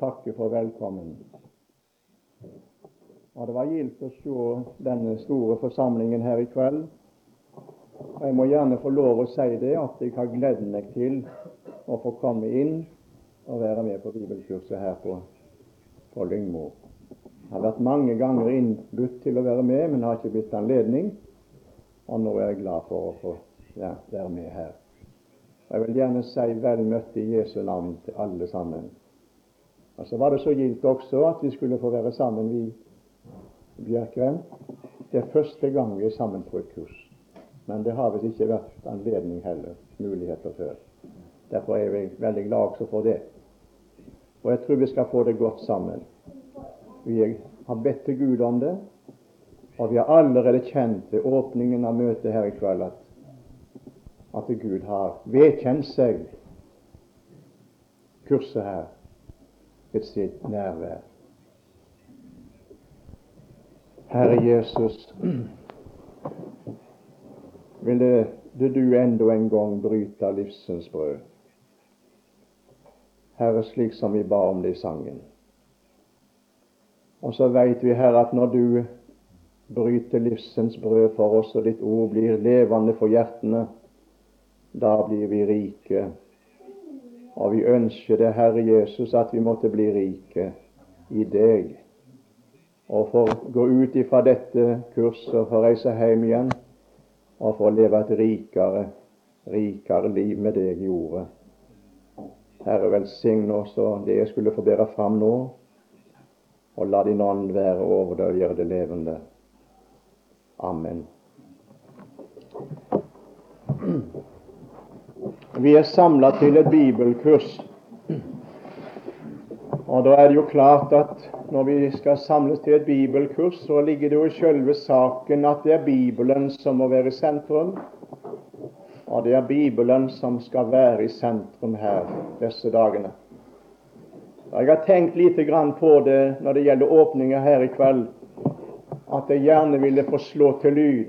takke for velkommen. Og Det var gildt å se denne store forsamlingen her i kveld. Og Jeg må gjerne få lov å si det at jeg har gledet meg til å få komme inn og være med på bibelkurset her på, på Lyngmo. Jeg har vært mange ganger innbudt til å være med, men har ikke blitt anledning. Og nå er jeg glad for å få ja, være med her. Jeg vil gjerne si vel møtt i Jesu navn til alle sammen. Og Så var det så gildt også at vi skulle få være sammen, vi Bjerkreim. Det er første gang vi er sammen på et kurs. Men det har visst ikke vært anledning heller, muligheter før. Derfor er jeg veldig glad også for det. Og jeg tror vi skal få det godt sammen. Vi har bedt til Gud om det, og vi har allerede kjent ved åpningen av møtet her i kveld at at Gud har vedkjent seg kurset her ved sitt nærvær. Herre Jesus, ville du enda en gang bryte livsens brød. Herre, slik som vi ba om det i sangen. Og så veit vi, Herre, at når du bryter livsens brød for oss, og ditt ord blir levende for hjertene, da blir vi rike. Og vi ønsker det, Herre Jesus, at vi måtte bli rike i deg. Og få gå ut ifra dette kurset og få reise hjem igjen og få leve et rikere, rikere liv med deg i ordet. Herre, velsigne oss og det jeg skulle få bære fram nå, og la din ånd være over det og gjøre det levende. Amen. Vi er samla til et bibelkurs. Og da er det jo klart at når vi skal samles til et bibelkurs, så ligger det jo i selve saken at det er Bibelen som må være i sentrum. Og det er Bibelen som skal være i sentrum her disse dagene. Jeg har tenkt lite grann på det når det gjelder åpninga her i kveld, at jeg gjerne ville få slå til lyd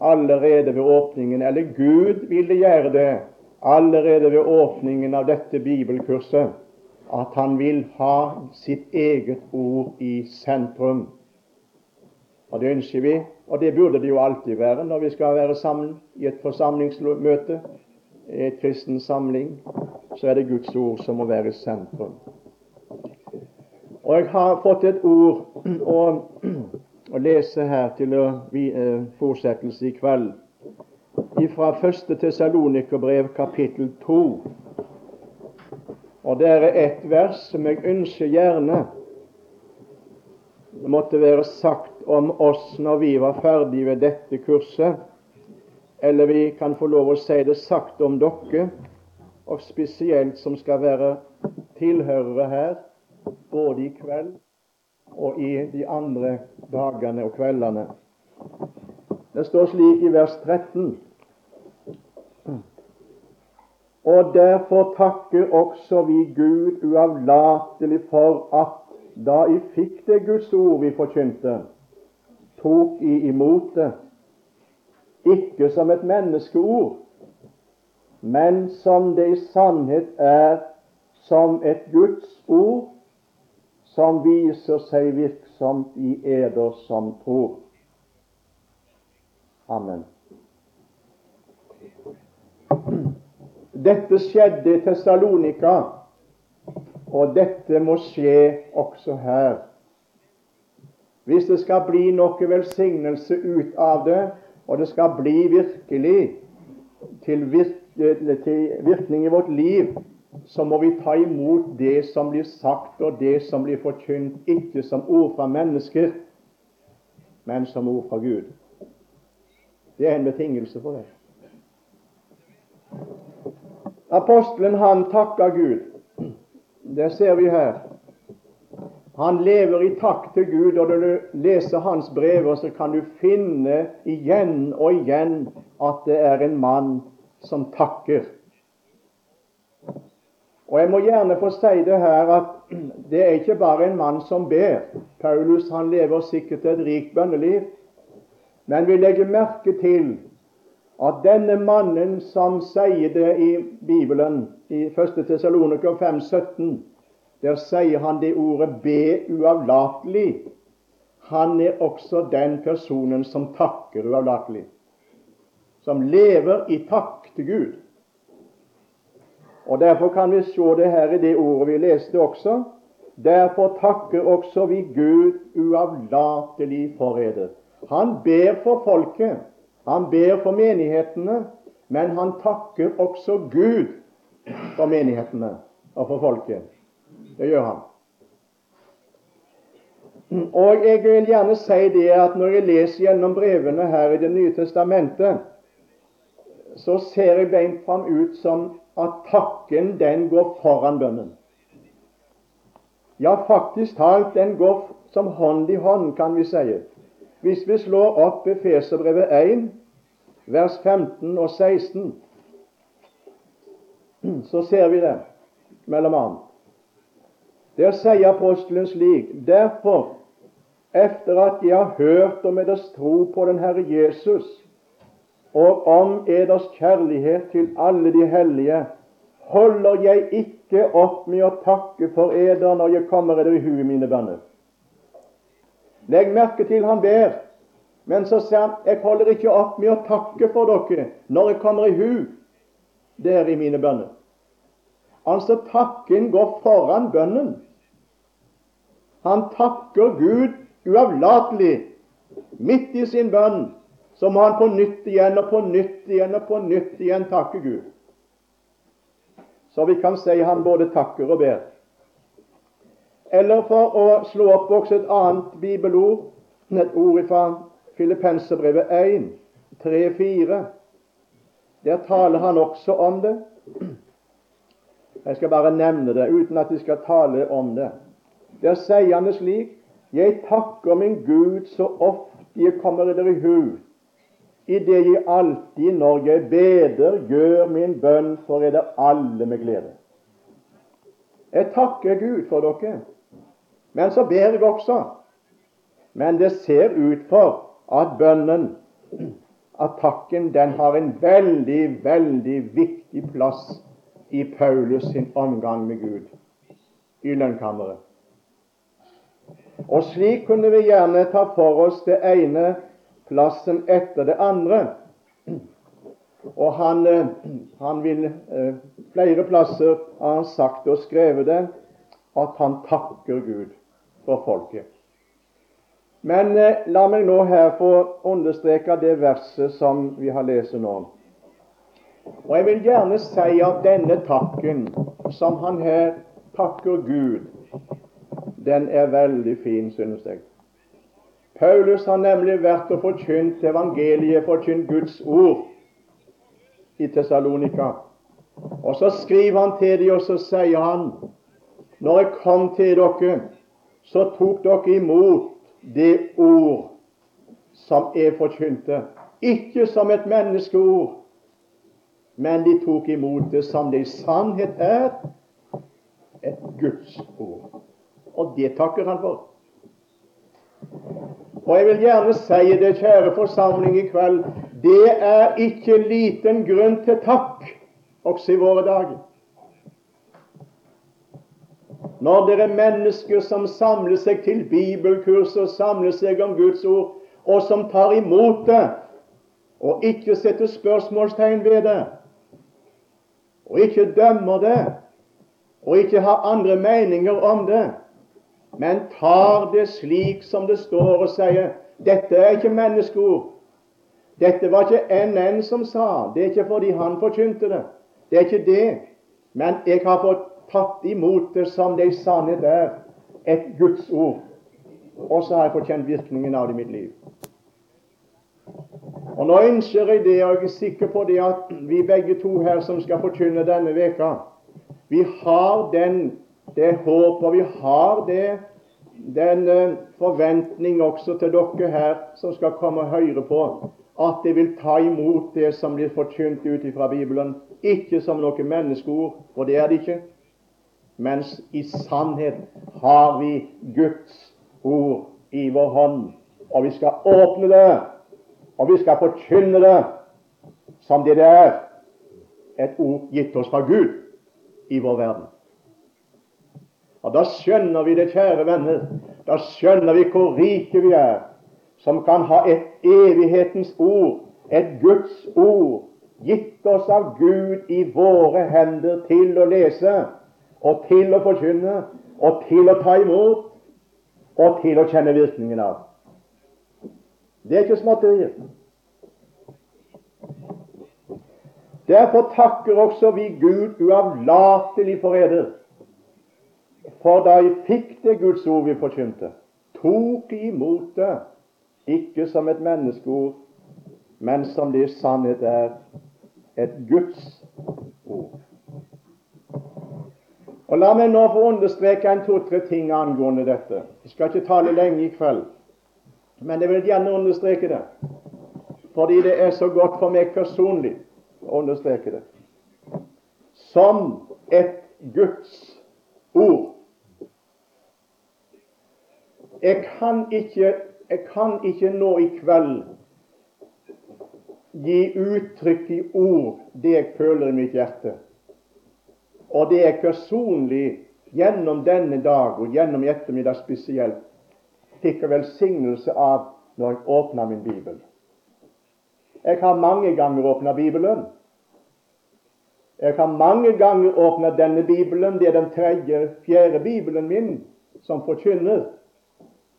allerede ved åpningen, eller Gud ville gjøre det allerede ved åpningen av dette bibelkurset, at han vil ha sitt eget ord i sentrum. Og Det ønsker vi, og det burde det jo alltid være når vi skal være sammen i et forsamlingsmøte, i et kristen samling. Så er det Guds ord som må være i sentrum. Og Jeg har fått et ord å å lese her til å eh, fortsettelse i kveld fra 1. Tessalonikerbrev kapittel 2. Og det er et vers som jeg ønsker gjerne det måtte være sagt om oss når vi var ferdige ved dette kurset, eller vi kan få lov å si det sagt om dere, og spesielt som skal være tilhørere her, både i kveld og i de andre dagene og kveldene. Det står slik i vers 13. Og derfor takker også vi Gud uavlatelig for at da I fikk det Guds ord vi forkynte, tok I imot det, ikke som et menneskeord, men som det i sannhet er som et Guds ord, som viser seg virksomt i eder som tror. Amen. Dette skjedde i Tessalonika, og dette må skje også her. Hvis det skal bli noe velsignelse ut av det, og det skal bli virkelig til, virk til virkning i vårt liv, så må vi ta imot det som blir sagt og det som blir forkynt, ikke som ord fra mennesker, men som ord fra Gud. Det er en betingelse for det. Apostelen han takker Gud. Det ser vi her. Han lever i takk til Gud, og når du leser hans brever, så kan du finne igjen og igjen at det er en mann som takker. Og Jeg må gjerne få si det her at det er ikke bare en mann som ber. Paulus han lever sikkert et rikt bønneliv. Men vi legger merke til at denne mannen som sier det i Bibelen, i 1. Tessaloniker 5,17, Der sier han det ordet 'be uavlatelig'. Han er også den personen som takker uavlatelig. Som lever i takk til Gud. Og Derfor kan vi se det her i det ordet vi leste også. Derfor takker også vi Gud uavlatelig for eder. Han ber for folket, han ber for menighetene, men han takker også Gud for menighetene og for folket. Det gjør han. Og Jeg vil gjerne si det at når jeg leser gjennom brevene her i Det nye testamentet, så ser jeg beint fram ut som at takken den går foran bønnen. Ja, faktisk talt, den går som hånd i hånd, kan vi si. Hvis vi slår opp Efeserbrevet 1, vers 15 og 16, så ser vi det, mellom annet. Der sier apostelen slik Derfor, efter at jeg har hørt om deres tro på den Herre Jesus, og om eders kjærlighet til alle de hellige, holder jeg ikke opp med å takke for eder når jeg kommer eder i huet mine bønner. Legg merke til han ber, men så sier han jeg holder ikke opp med å takke for dere når jeg kommer i hu der i mine bønner. Altså takken går foran bønnen. Han takker Gud uavlatelig. Midt i sin bønn så må han på nytt igjen og på nytt igjen og på nytt igjen takke Gud. Så vi kan si han både takker og ber. Eller for å slå opp også et annet bibelord, et ord fra Filippenserbrevet 1, 3-4. Der taler han også om det. Jeg skal bare nevne det uten at jeg skal tale om det. Der sier han det slik Jeg takker min Gud så ofte jeg kommer dere i hu, i det jeg alltid, når jeg beder, gjør min bønn for dere alle med glede. Jeg takker Gud for dere, men så ber jeg også. Men det ser ut for at bønnen, at takken, den har en veldig, veldig viktig plass i Paulus sin omgang med Gud i lønnkammeret. Og slik kunne vi gjerne ta for oss det ene plassen etter det andre. Og han, eh, han vil eh, Flere plasser har han sagt og skrevet det at han takker Gud for folket. Men eh, la meg nå her få understreke det verset som vi har lest nå. Og jeg vil gjerne si at denne takken som han her takker Gud den er veldig fin, synes jeg. Paulus har nemlig vært og forkynt evangeliet, forkynt Guds ord i Tessalonika. Og så skriver han til dem, og så sier han når jeg kom til dere, så tok dere imot det ord som jeg forkynte. Ikke som et menneskeord, men de tok imot det som det i sannhet er et Guds ord. Og det takker han for. Og jeg vil gjerne si det, kjære forsamling i kveld, det er ikke liten grunn til takk også i våre dager. Når det er mennesker som samler seg til bibelkurs og samler seg om Guds ord, og som tar imot det, og ikke setter spørsmålstegn ved det, og ikke dømmer det, og ikke har andre meninger om det, men tar det slik som det står og sier dette er ikke menneskeord. Dette var ikke NN som sa. Det er ikke fordi han forkynte det. Det er ikke det. Men jeg har fått tatt imot det som det sanne sannhet er. Et Guds ord. Og så har jeg fått virkningen av det i mitt liv. Og Nå ønsker jeg det, og jeg er sikker på det at vi begge to her som skal forkynne denne veka, vi har den det håpet vi har det, den eh, forventning også til dere her som skal komme og høre på, at de vil ta imot det som blir forkynt ut fra Bibelen, ikke som noe menneskeord, for det er det ikke, mens i sannhet har vi Guds ord i vår hånd, og vi skal åpne det, og vi skal forkynne det som det det er, et ord gitt oss fra Gud i vår verden. Og Da skjønner vi det, kjære venner. Da skjønner vi hvor rike vi er, som kan ha et evighetens ord, et Guds ord, gitt oss av Gud i våre hender til å lese og til å forkynne og til å ta imot og til å kjenne virkningen av. Det er ikke småtterier. Derfor takker også vi Gud uavlatelig for. For da jeg fikk det Guds ord vi forkynte, tok imot det, ikke som et menneskeord, men som det sannhet er, et Guds ord. Og La meg nå få understreke en to-tre ting angående dette. Jeg skal ikke tale lenge i kveld, men jeg vil gjerne understreke det, fordi det er så godt for meg personlig å understreke det. Som et Guds ord. Jeg kan ikke, jeg kan ikke nå i kveld gi uttrykk i ord det jeg føler i mitt hjerte og det er personlig gjennom denne dag og gjennom i ettermiddag spesielt fikk jeg velsignelse av når jeg åpna min bibel. Jeg har mange ganger åpna Bibelen. Jeg har mange ganger åpna denne Bibelen. Det er den tredje, fjerde Bibelen min som forkynner.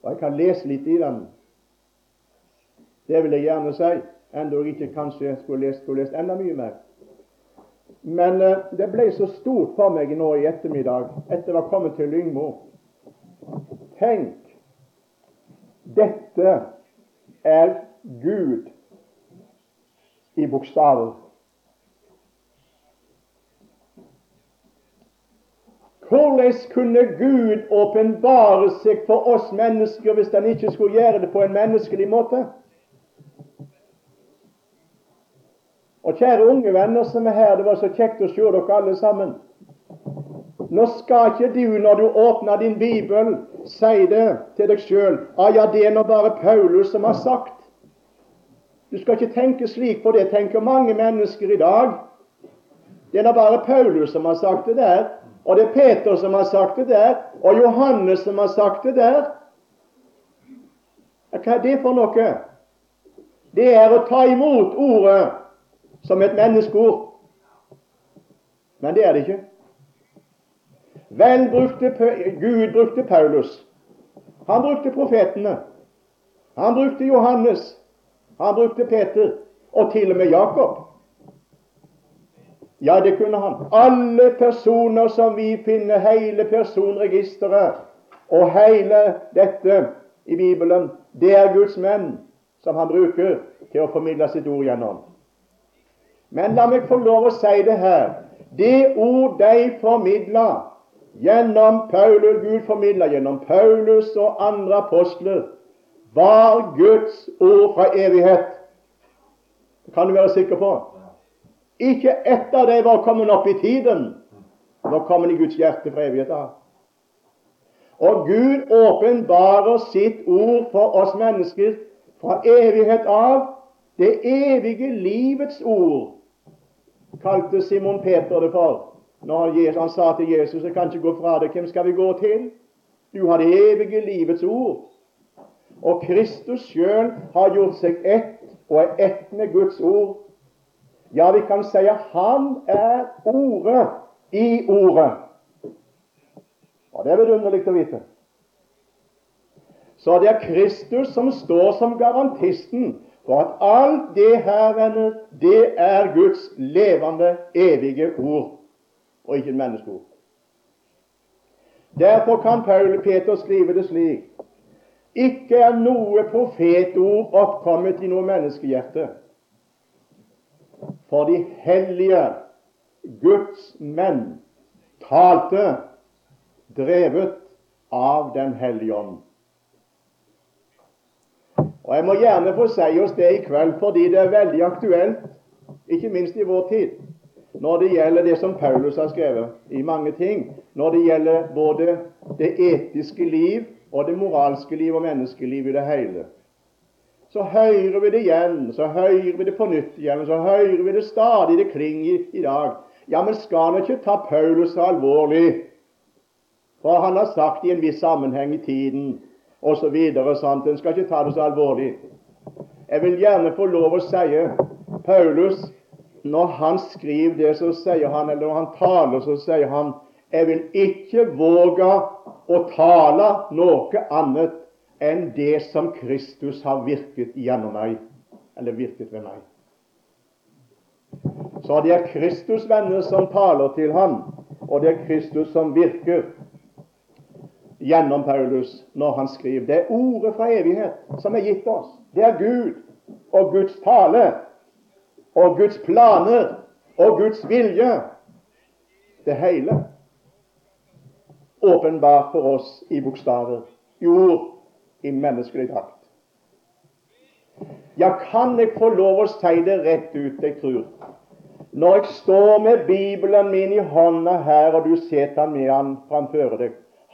Og jeg kan lese litt i den. Det vil jeg gjerne si, enda jeg ikke kanskje skulle lest, skulle lest enda mye mer. Men eh, det ble så stort for meg nå i ettermiddag etter å ha kommet til Lyngmo. Tenk, dette er Gud i bokstaver. Hvordan kunne Gud åpenbare seg for oss mennesker hvis han ikke skulle gjøre det på en menneskelig måte? Og kjære unge venner som er her, det var så kjekt å se dere alle sammen. Nå skal ikke du, når du åpner din bibel, si det til deg sjøl ah, ja, det er nå bare Paulus som har sagt. Du skal ikke tenke slik, for det tenker mange mennesker i dag. Det er nå bare Paulus som har sagt det der, og det er Peter som har sagt det der, og Johannes som har sagt det der. Hva er det for noe? Det er å ta imot ordet som et menneskeord. Men det er det ikke. Vel brukte Gud brukte Paulus. Han brukte profetene. Han brukte Johannes. Han brukte Peter. Og til og med Jakob. Ja, det kunne han. Alle personer som vi finner hele personregisteret og hele dette i Bibelen, det er Guds menn som han bruker til å formidle sitt ord gjennom. Men la meg få lov å si det her. Det ord de formidla gjennom Paulus, Gud formidla gjennom Paulus og andre apostler, var Guds ord fra evighet. Det kan du være sikker på. Ikke ett av dem var kommet opp i tiden. Var kommet i Guds hjerte for evighet av. Og Gud åpenbarer sitt ord for oss mennesker fra evighet av. Det evige livets ord kalte Simon Peter det for når han sa til Jesus jeg kan ikke gå fra deg. Hvem skal vi gå til? Du har det evige livets ord. Og Kristus sjøl har gjort seg ett og er ett med Guds ord. Ja, vi kan si at han er Ordet i Ordet. Og Det er vidunderlig å vite. Så det er Kristus som står som garantisten for at alt det her, venner, det er Guds levende, evige ord, og ikke et menneskeord. Derfor kan Paul Peter skrive det slik ikke er noe profetord oppkommet i noe menneskehjerte. For de hellige Guds menn talte drevet av Den hellige ånd. Og Jeg må gjerne få si oss det i kveld, fordi det er veldig aktuelt, ikke minst i vår tid, når det gjelder det som Paulus har skrevet i mange ting, når det gjelder både det etiske liv og det moralske liv og menneskeliv i det hele. Så hører vi det igjen, så hører vi det på nytt igjen, så hører vi det stadig, det klinger i, dag. Ja, men skal vi ikke ta Paulus så alvorlig? For han har sagt i en viss sammenheng i tiden osv. sant, En skal ikke ta det så alvorlig. Jeg vil gjerne få lov å si Paulus når han skriver det, så sier han, eller når han taler, så sier han jeg vil ikke våge å tale noe annet enn det som Kristus har virket gjennom meg, eller virket ved meg. Så det er Kristus' venner som taler til ham, og det er Kristus som virker gjennom Paulus når han skriver. Det er ordet fra evighet som er gitt oss. Det er Gud og Guds tale og Guds planer og Guds vilje. Det hele åpenbart for oss i bokstaver, i ord, i menneskelig drakt. Ja, kan jeg få lov å si det rett ut, jeg tror. Når jeg står med Bibelen min i hånda her, og du sitter med den framfor deg,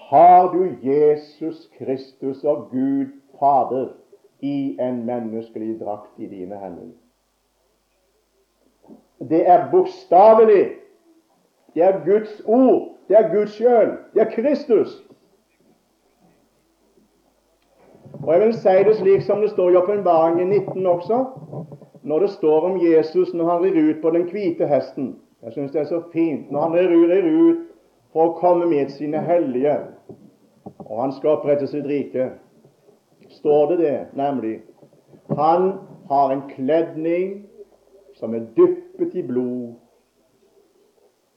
har du Jesus Kristus og Gud Fader i en menneskelig drakt i dine hender. Det er bokstavelig. Det er Guds ord. Det er Gud sjøl. Det er Kristus. Og Jeg vil si det slik som det står i Åpenbaringen 19 også, når det står om Jesus når han rir ut på den hvite hesten. Jeg syns det er så fint når han rir, ut for å komme med sine hellige, og han skal opprette sitt rike. Står det det, nemlig Han har en kledning som er dyppet i blod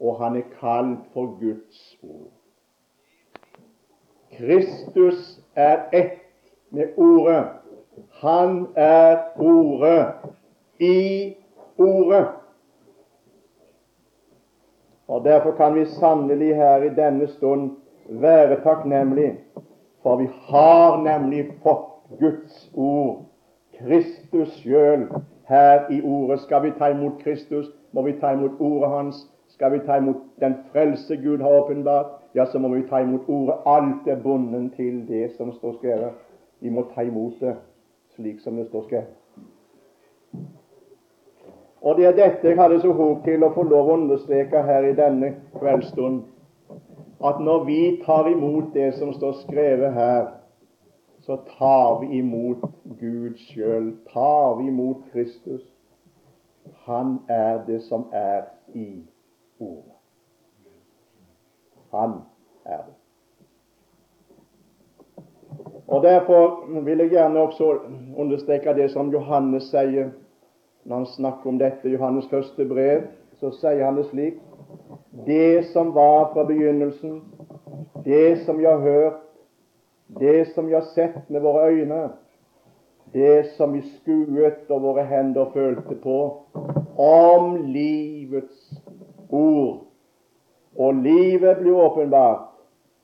og han er kalt for Guds ord. Kristus er ett med Ordet. Han er Ordet i Ordet. Og Derfor kan vi sannelig her i denne stund være takknemlige, for vi har nemlig fått Guds ord, Kristus sjøl, her i Ordet. Skal vi ta imot Kristus, må vi ta imot Ordet Hans skal vi ta imot den frelse Gud har åpenbart, ja, så må vi ta imot ordet. Alt er bundet til det som står skrevet. Vi må ta imot det slik som det står skrevet. Og det er dette jeg hadde så håp til å få lov å understreke her i denne kveldsstund. At når vi tar imot det som står skrevet her, så tar vi imot Gud sjøl. Tar vi imot Kristus. Han er det som er i Ordet. Han er det. Og Derfor vil jeg gjerne også understreke det som Johannes sier når han snakker om dette. I Johannes første brev så sier han det slik Det som var fra begynnelsen, det som vi har hørt, det som vi har sett med våre øyne, det som vi skuet og våre hender følte på, om livets ord. Og livet blir åpenbart,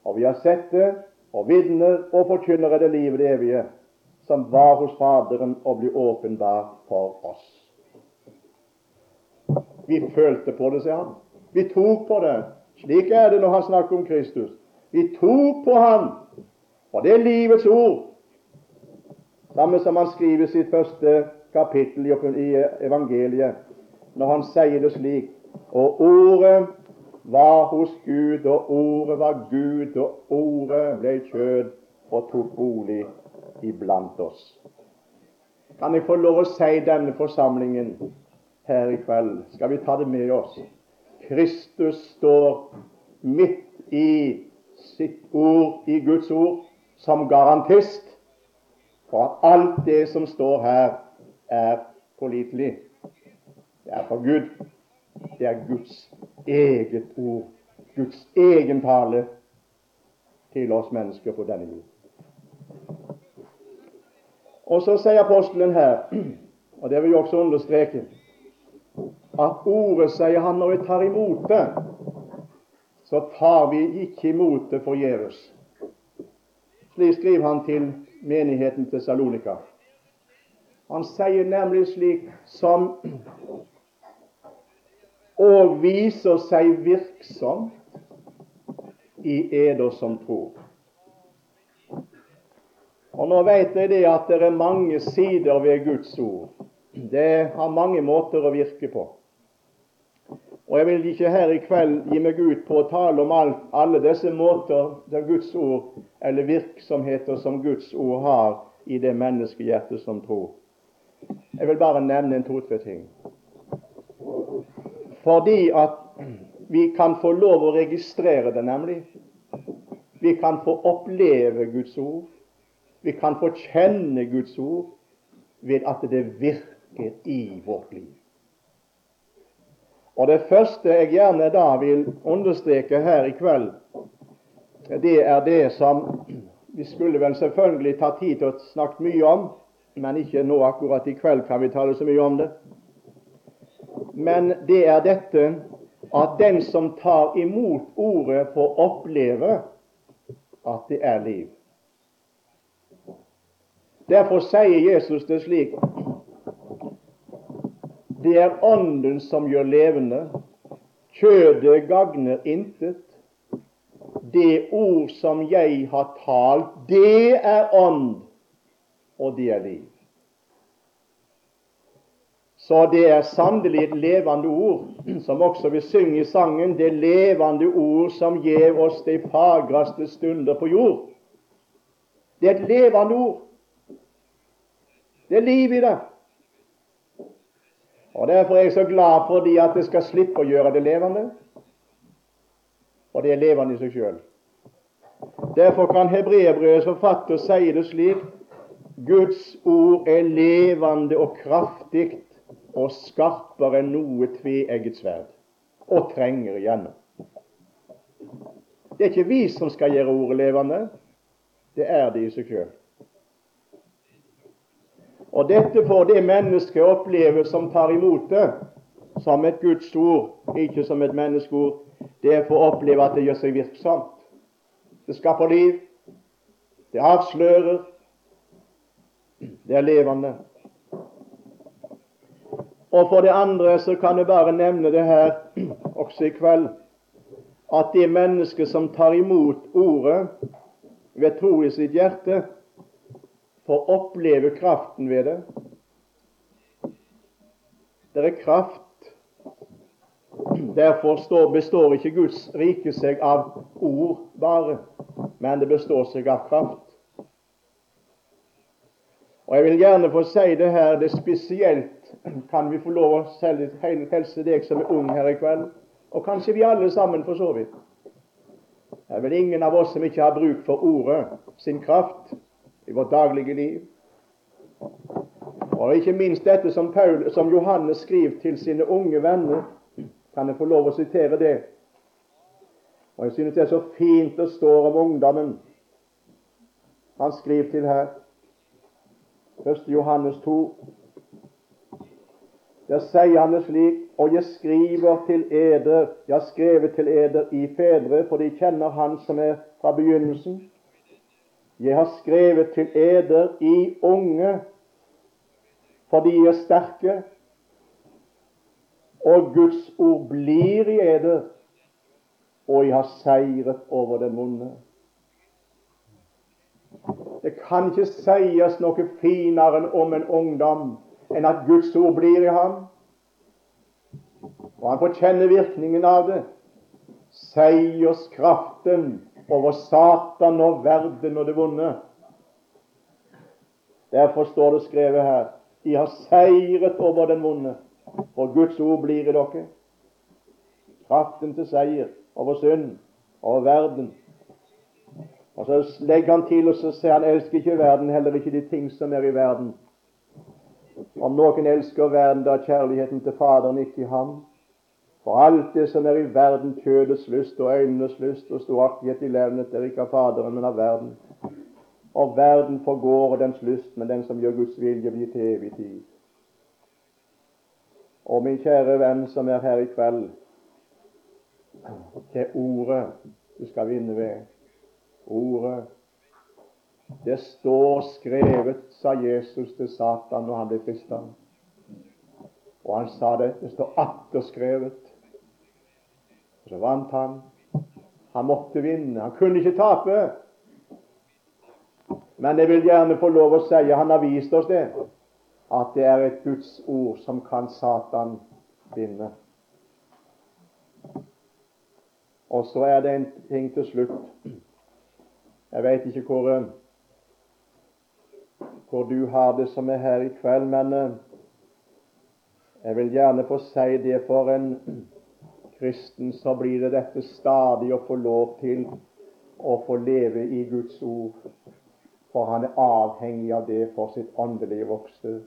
og vi har sett det, og vitner og forkynnere det livet det evige, som var hos Faderen og blir åpenbar for oss. Vi følte på det, sier han. Vi tok på det. Slik er det når han snakker om Kristus. Vi tok på han, og det er livets ord. Samme som han skriver sitt første kapittel i evangeliet, når han sier det slik og ordet var hos Gud, og ordet var Gud, og ordet ble kjød og tok bolig iblant oss. Kan jeg få lov å si denne forsamlingen her i kveld? Skal vi ta det med oss? Kristus står midt i sitt ord, i Guds ord, som garantist for at alt det som står her, er pålitelig. Det er for Gud. Det er Guds eget ord, Guds egen tale til oss mennesker på denne jord. Og så sier apostelen her, og det vil jeg også understreke, at ordet, sier han, når vi tar imot det, så tar vi ikke imot det forgjeves. Slik skriver han til menigheten til Salonika. Han sier nemlig slik som og viser seg virksom i eder som tror. Og Nå vet jeg det at det er mange sider ved Guds ord. Det har mange måter å virke på. Og jeg vil ikke her i kveld gi meg ut på å tale om alt, alle disse måter der Guds ord, eller virksomheter som Guds ord har i det menneskehjertet som tror. Jeg vil bare nevne en to-tre ting. Fordi at vi kan få lov å registrere det, nemlig. Vi kan få oppleve Guds ord. Vi kan få kjenne Guds ord ved at det virker i vårt liv. Og Det første jeg gjerne da vil understreke her i kveld, det er det som vi skulle vel selvfølgelig ta tid til å snakke mye om, men ikke nå akkurat i kveld kan vi tale så mye om det. Men det er dette at den som tar imot ordet, får oppleve at det er liv. Derfor sier Jesus det slik det er Ånden som gjør levende. Kjødet gagner intet. Det ord som jeg har talt, det er ånd, og det er liv. Så det er sannelig et levende ord, som også vi synger i sangen, det levende ord som gir oss de fagreste stunder på jord. Det er et levende ord. Det er liv i det. Og Derfor er jeg så glad for de at jeg skal slippe å gjøre det levende. Og det er levende i seg sjøl. Derfor kan hebreerbrødets forfatter si det slik Guds ord er levende og kraftig og skarpere enn noe tveegget sverd, og trenger igjennom. Det er ikke vi som skal gjøre ordet levende, det er det i seg sjøl. Og dette får det mennesket oppleve som tar imot det som et Guds ord, ikke som et menneskeord. Det får oppleve at det gjør seg virksomt. Det skaper liv. Det avslører. Det er levende. Og for det andre så kan jeg bare nevne det her også i kveld at det mennesket som tar imot ordet ved tro i sitt hjerte, får oppleve kraften ved det. Det er kraft. Derfor består ikke Guds rike seg av ord bare, men det består seg av kraft. Og Jeg vil gjerne få si det her, det er spesielt kan vi få lov å helse deg som er ung her i kveld, og kanskje vi alle sammen for så vidt. Det er vel ingen av oss som ikke har bruk for ordet, sin kraft i vårt daglige liv. Og ikke minst dette som, Paul, som Johannes skriver til sine unge venner. Kan jeg få lov å sitere det? Og Jeg synes det er så fint det står om ungdommen. Han skriver til her 1. Johannes 2. Der sier han det slik Og jeg skriver til eder, jeg har skrevet til eder i fedre, for de kjenner Han som er fra begynnelsen. Jeg har skrevet til eder i unge, for de er sterke, og Guds ord blir i eder, og jeg har seiret over den vonde. Det kan ikke sies noe finere om en ungdom enn at Guds ord blir i ham, og han får kjenne virkningen av det. Seierskraften over Satan og verden og det vonde. Derfor står det skrevet her De har seiret over den vonde, for Guds ord blir i dere. Kraften til seier over synd, over verden. Og Så legger han til og så sier han elsker ikke verden, heller ikke de ting som er i verden. Om noen elsker verden, da kjærligheten til Faderen ikke i ham. For alt det som er i verden, kjødets lyst og øynenes lyst og storaktighet i levnet, er ikke av Faderen, men av verden. Og verden forgår og dens lyst, men den som gjør Guds vilje, blir til evig tid. Og min kjære venn som er her i kveld, til ordet du skal vinne ved. Ordet. Det står skrevet, sa Jesus til Satan når han ble frista. Og han sa det. Det står atter skrevet. Og så vant han. Han måtte vinne. Han kunne ikke tape. Men jeg vil gjerne få lov å si han har vist oss det, at det er et Guds ord som kan Satan vinne. Og så er det en ting til slutt. Jeg vet ikke hvor, hvor du har det som er her i kveld, men eh, jeg vil gjerne få si det for en kristen så blir det dette stadig å få lov til å få leve i Guds ord. For han er avhengig av det for sitt åndelige vokste.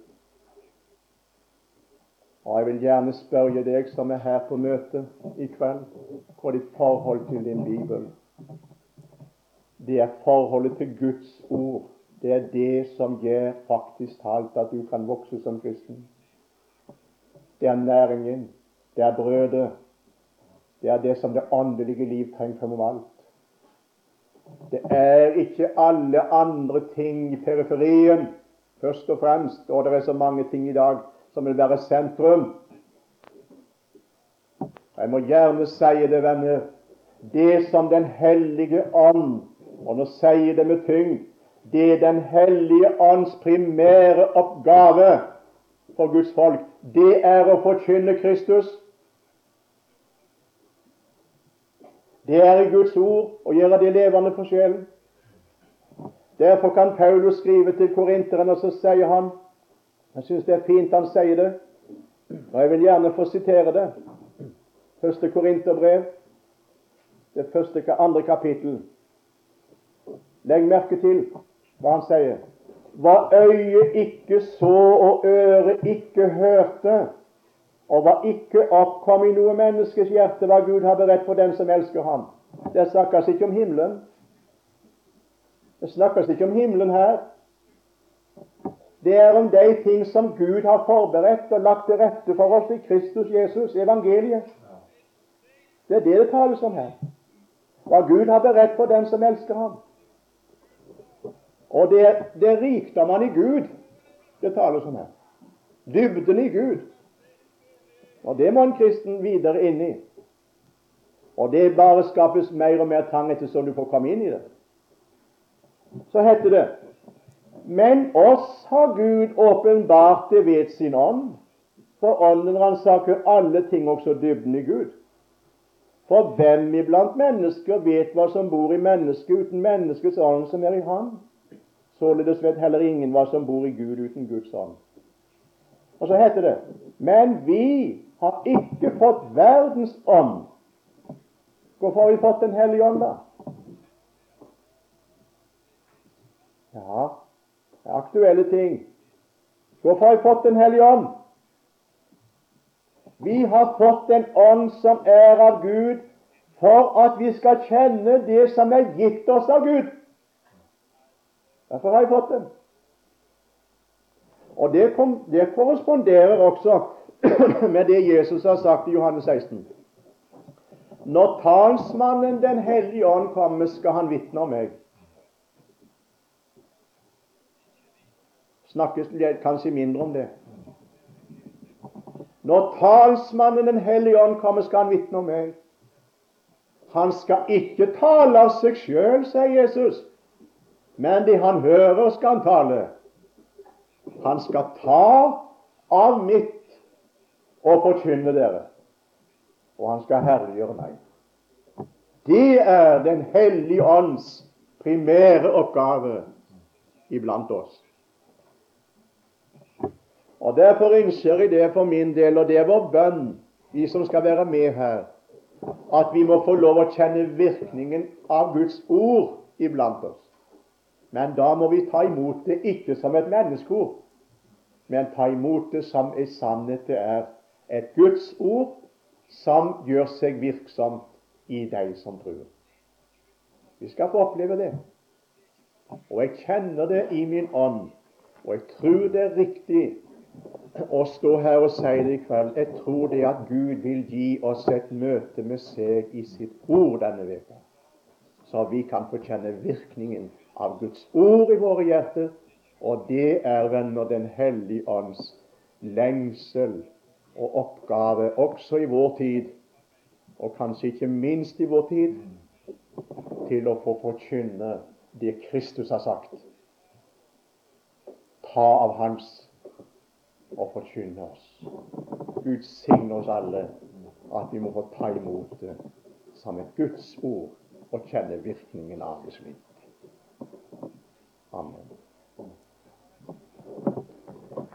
Og Jeg vil gjerne spørre deg som er her på møtet i kveld, hva ditt forhold til din bibel Det er forholdet til Guds ord. Det er det som gjør faktisk talt at du kan vokse som kristen. Det er næringen. Det er brødet. Det er det som det åndelige liv trenger fremom alt. Det er ikke alle andre ting i periferien, først og fremst, og det er så mange ting i dag som vil være sentrum. Jeg må gjerne si det, venner. Det som Den hellige ånd, og nå sier det med tyngd, det er Den hellige ånds primære oppgave for Guds folk, det er å forkynne Kristus. Det er i Guds ord å gjøre det levende for sjelen. Derfor kan Paulus skrive til korinteren, og så sier han Jeg syns det er fint han sier det, og jeg vil gjerne få sitere det. Første Korinterbrev, det første, andre kapittel. Legg merke til hva han sier. Hva øyet ikke så og øret ikke hørte, og hva ikke oppkom i noe menneskes hjerte, hva Gud har beredt for den som elsker ham. Det snakkes ikke om himmelen. Det snakkes ikke om himmelen her. Det er om de ting som Gud har forberedt og lagt til rette for oss i Kristus Jesus, evangeliet. Det er det det tales om her. Hva Gud har beredt for den som elsker ham. Og det, det er rikdommen i Gud det tales om her. Dybden i Gud. Og det må en kristen videre inn i. Og det bare skapes mer og mer trang etter som du får komme inn i det. Så heter det Men oss har Gud åpenbart det ved sin ånd. For ånden ransaker alle ting, også dybden i Gud. For hvem iblant mennesker vet hva som bor i mennesket uten menneskets ånd som er i ham? Således vet heller ingen hva som bor i Gud uten Guds ånd. Og så heter det Men vi har ikke fått verdens ånd. Hvorfor har vi fått Den hellige ånd, da? Ja, det er aktuelle ting. Hvorfor har vi fått Den hellige ånd? Vi har fått en ånd som er av Gud, for at vi skal kjenne det som er gitt oss av Gud. Derfor har jeg fått den. Og det, det korresponderer også med det Jesus har sagt i Johannes 16. Når talsmannen Den hellige ånd kommer, skal han vitne om meg. Snakkes kanskje mindre om det. Når talsmannen Den hellige ånd kommer, skal han vitne om meg. Han skal ikke tale av seg sjøl, sier Jesus. Men det han hører, skal han tale. Han skal ta av mitt og forkynne dere. Og han skal herliggjøre meg. Det er Den hellige ånds primære oppgave iblant oss. Og Derfor ønsker jeg det for min del, og det er vår bønn, vi som skal være med her, at vi må få lov å kjenne virkningen av Guds ord iblant oss. Men da må vi ta imot det ikke som et menneskeord, men ta imot det som i sannhet det er et Guds ord som gjør seg virksomt i deg som tror. Vi skal få oppleve det. Og jeg kjenner det i min ånd, og jeg tror det er riktig å stå her og si det i kveld. Jeg tror det at Gud vil gi oss et møte med seg i sitt ord denne veka, så vi kan få kjenne virkningen av Guds ord i våre hjerter. Og det er, venner, Den hellige ånds lengsel og oppgave også i vår tid, og kanskje ikke minst i vår tid, til å få forkynne det Kristus har sagt. Ta av Hans og forkynne oss. Gud signe oss alle at vi må få ta imot det som et Guds ord og kjenne virkningen av det slik. Amen.